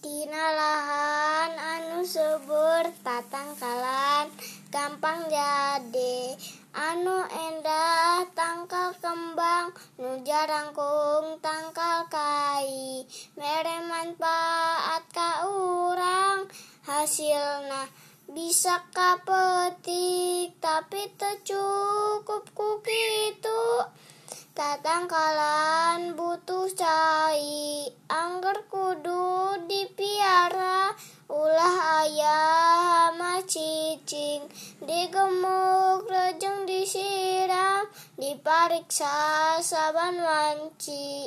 Tina lahan anu subur tatangkalan gampang jadi. Anu endah tangkal kembang nu jarangkung tangkal kai. Mere manfaat ka urang hasilna bisa kapetik tapi tercukup ku kitu. Tatangkalan butuh cai angger kudu ayah macicing digemuk lejeng disiram dipariksa saban wanci